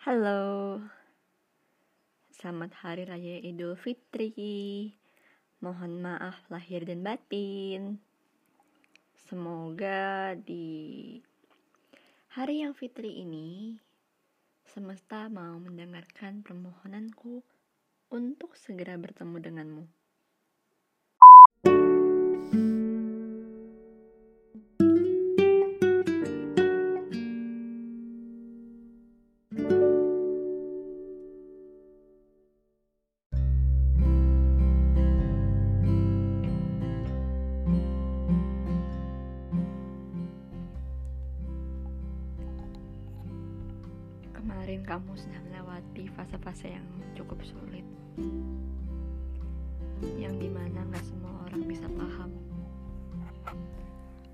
Halo, selamat Hari Raya Idul Fitri. Mohon maaf lahir dan batin. Semoga di hari yang fitri ini semesta mau mendengarkan permohonanku untuk segera bertemu denganmu. Kamu sudah melewati fase-fase yang cukup sulit. Yang di mana gak semua orang bisa paham.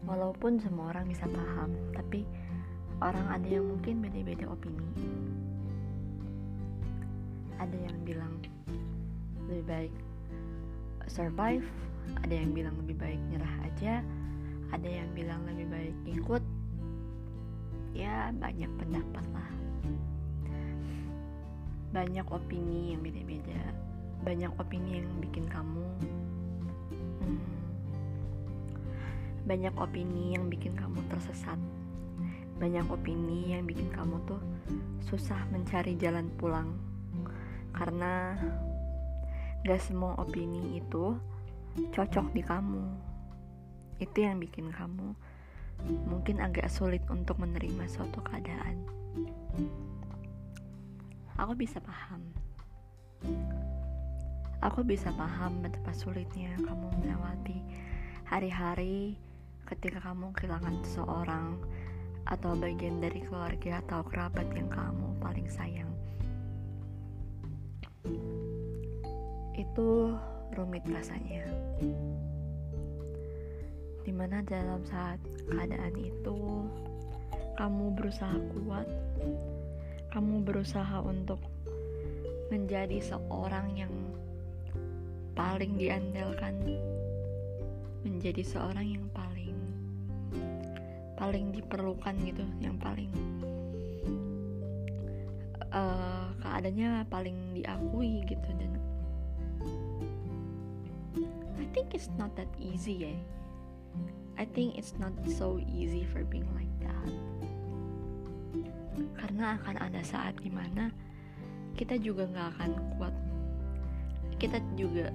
Walaupun semua orang bisa paham Tapi orang ada yang mungkin beda-beda opini. Ada yang bilang lebih baik survive Ada yang bilang lebih baik nyerah aja Ada yang bilang lebih baik ikut. Ya banyak pendapat lah banyak opini yang beda-beda. Banyak opini yang bikin kamu hmm, banyak opini yang bikin kamu tersesat. Banyak opini yang bikin kamu tuh susah mencari jalan pulang. Karena gak semua opini itu cocok di kamu. Itu yang bikin kamu mungkin agak sulit untuk menerima suatu keadaan aku bisa paham. Aku bisa paham betapa sulitnya kamu melewati hari-hari ketika kamu kehilangan seseorang atau bagian dari keluarga atau kerabat yang kamu paling sayang. Itu rumit rasanya. Di mana dalam saat keadaan itu kamu berusaha kuat kamu berusaha untuk menjadi seorang yang paling diandalkan, menjadi seorang yang paling paling diperlukan gitu, yang paling uh, keadaannya paling diakui gitu dan I think it's not that easy ya. I think it's not so easy for being like that karena akan ada saat di mana kita juga nggak akan kuat. Kita juga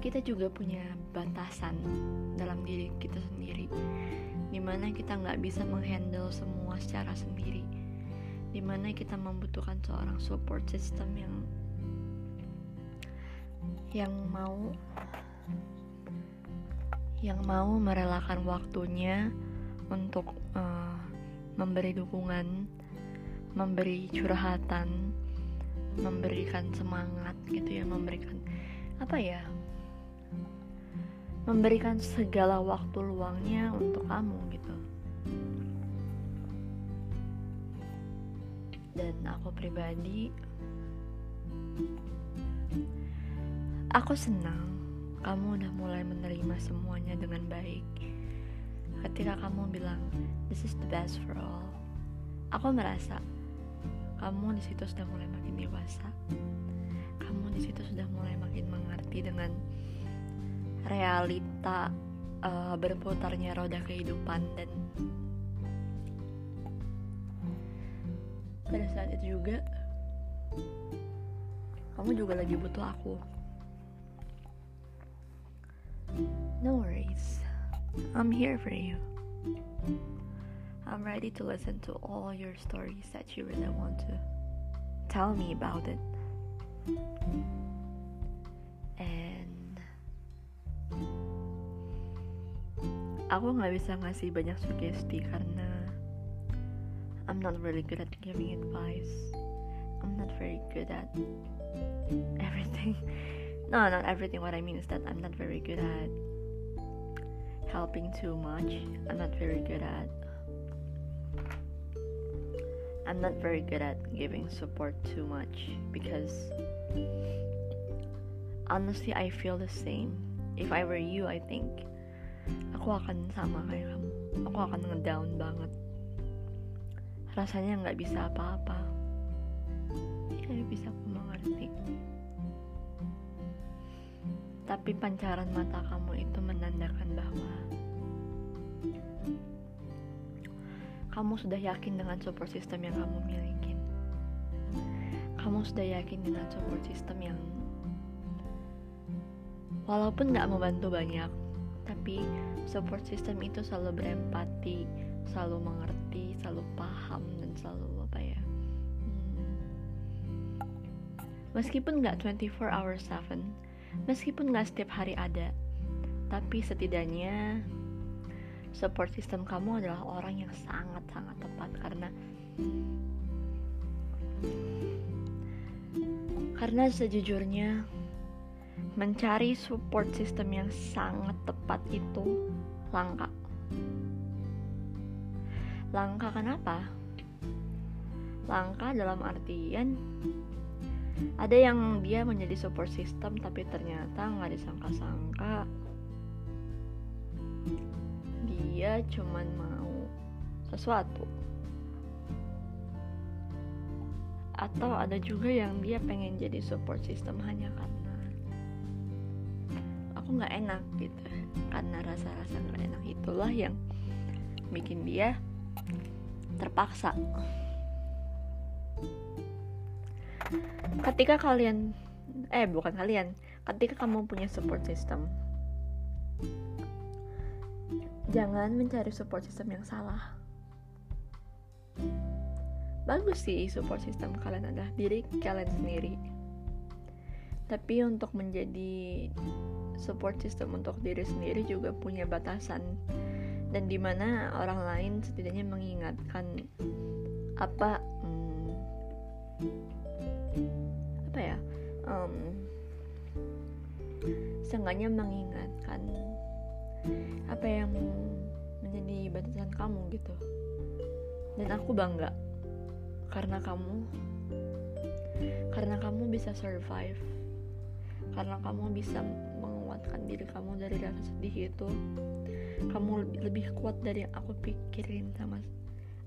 kita juga punya batasan dalam diri kita sendiri di mana kita nggak bisa menghandle semua secara sendiri di mana kita membutuhkan seorang support system yang yang mau yang mau merelakan waktunya untuk uh, memberi dukungan, memberi curhatan, memberikan semangat gitu ya, memberikan apa ya? Memberikan segala waktu luangnya untuk kamu gitu. Dan aku pribadi aku senang kamu udah mulai menerima semuanya dengan baik ketika kamu bilang this is the best for all. Aku merasa kamu di situ sudah mulai makin dewasa. Kamu di situ sudah mulai makin mengerti dengan realita uh, berputarnya roda kehidupan dan pada saat itu juga kamu juga lagi butuh aku. No worries I'm here for you. I'm ready to listen to all your stories that you really want to tell me about it. And aku nggak bisa ngasih banyak sugesti karena I'm not really good at giving advice. I'm not very good at everything. No, not everything. What I mean is that I'm not very good at helping too much. I'm not very good at. I'm not very good at giving support too much because honestly, I feel the same. If I were you, I think ako akan sama kayak kamu. Ako akan nge-down banget. rasanya nggak bisa apa-apa ya bisa aku mengerti tapi pancaran mata kamu itu menandakan bahwa kamu sudah yakin dengan support system yang kamu miliki. Kamu sudah yakin dengan support system yang walaupun nggak membantu banyak tapi support system itu selalu berempati selalu mengerti selalu paham dan selalu apa ya hmm, meskipun nggak 24 hours 7 meskipun nggak setiap hari ada tapi setidaknya support system kamu adalah orang yang sangat-sangat tepat karena karena sejujurnya mencari support system yang sangat tepat itu langka. Langka kenapa? Langka dalam artian ada yang dia menjadi support system tapi ternyata nggak disangka-sangka. Dia cuman mau sesuatu. Atau ada juga yang dia pengen jadi support system hanya karena aku nggak enak gitu. Karena rasa-rasa nggak enak. Itulah yang bikin dia terpaksa ketika kalian eh bukan kalian ketika kamu punya support system jangan mencari support system yang salah. Bagus sih support system kalian adalah diri kalian sendiri. Tapi untuk menjadi support system untuk diri sendiri juga punya batasan. Dan di mana orang lain setidaknya mengingatkan apa hmm, apa ya? Um, seenggaknya mengingatkan apa yang menjadi batasan kamu gitu. Dan aku bangga karena kamu karena kamu bisa survive karena kamu bisa menguatkan diri kamu dari rasa sedih itu. Kamu lebih kuat dari yang aku pikirin sama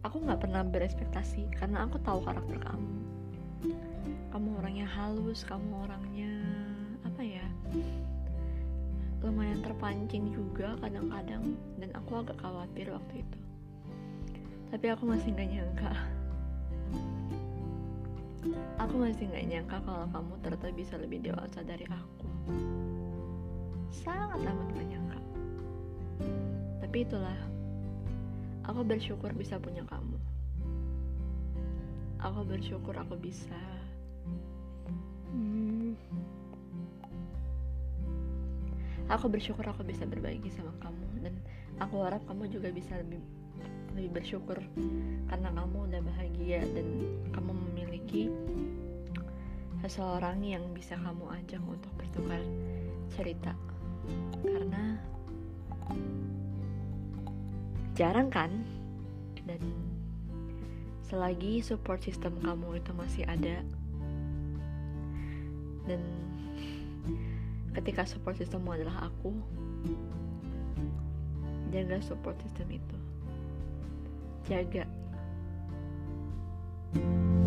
aku nggak pernah berespektasi karena aku tahu karakter kamu kamu orangnya halus kamu orangnya apa ya lumayan terpancing juga kadang-kadang dan aku agak khawatir waktu itu tapi aku masih nggak nyangka Aku masih gak nyangka kalau kamu ternyata bisa lebih dewasa dari aku. Sangat amat gak nyangka. Tapi itulah, aku bersyukur bisa punya kamu. Aku bersyukur aku bisa. Hmm, aku bersyukur aku bisa berbagi sama kamu dan aku harap kamu juga bisa lebih lebih bersyukur karena kamu udah bahagia dan kamu memiliki seseorang yang bisa kamu ajak untuk bertukar cerita. Karena jarang kan? Dan selagi support system kamu itu masih ada dan ketika support systemmu adalah aku jaga support system itu jaga. thank you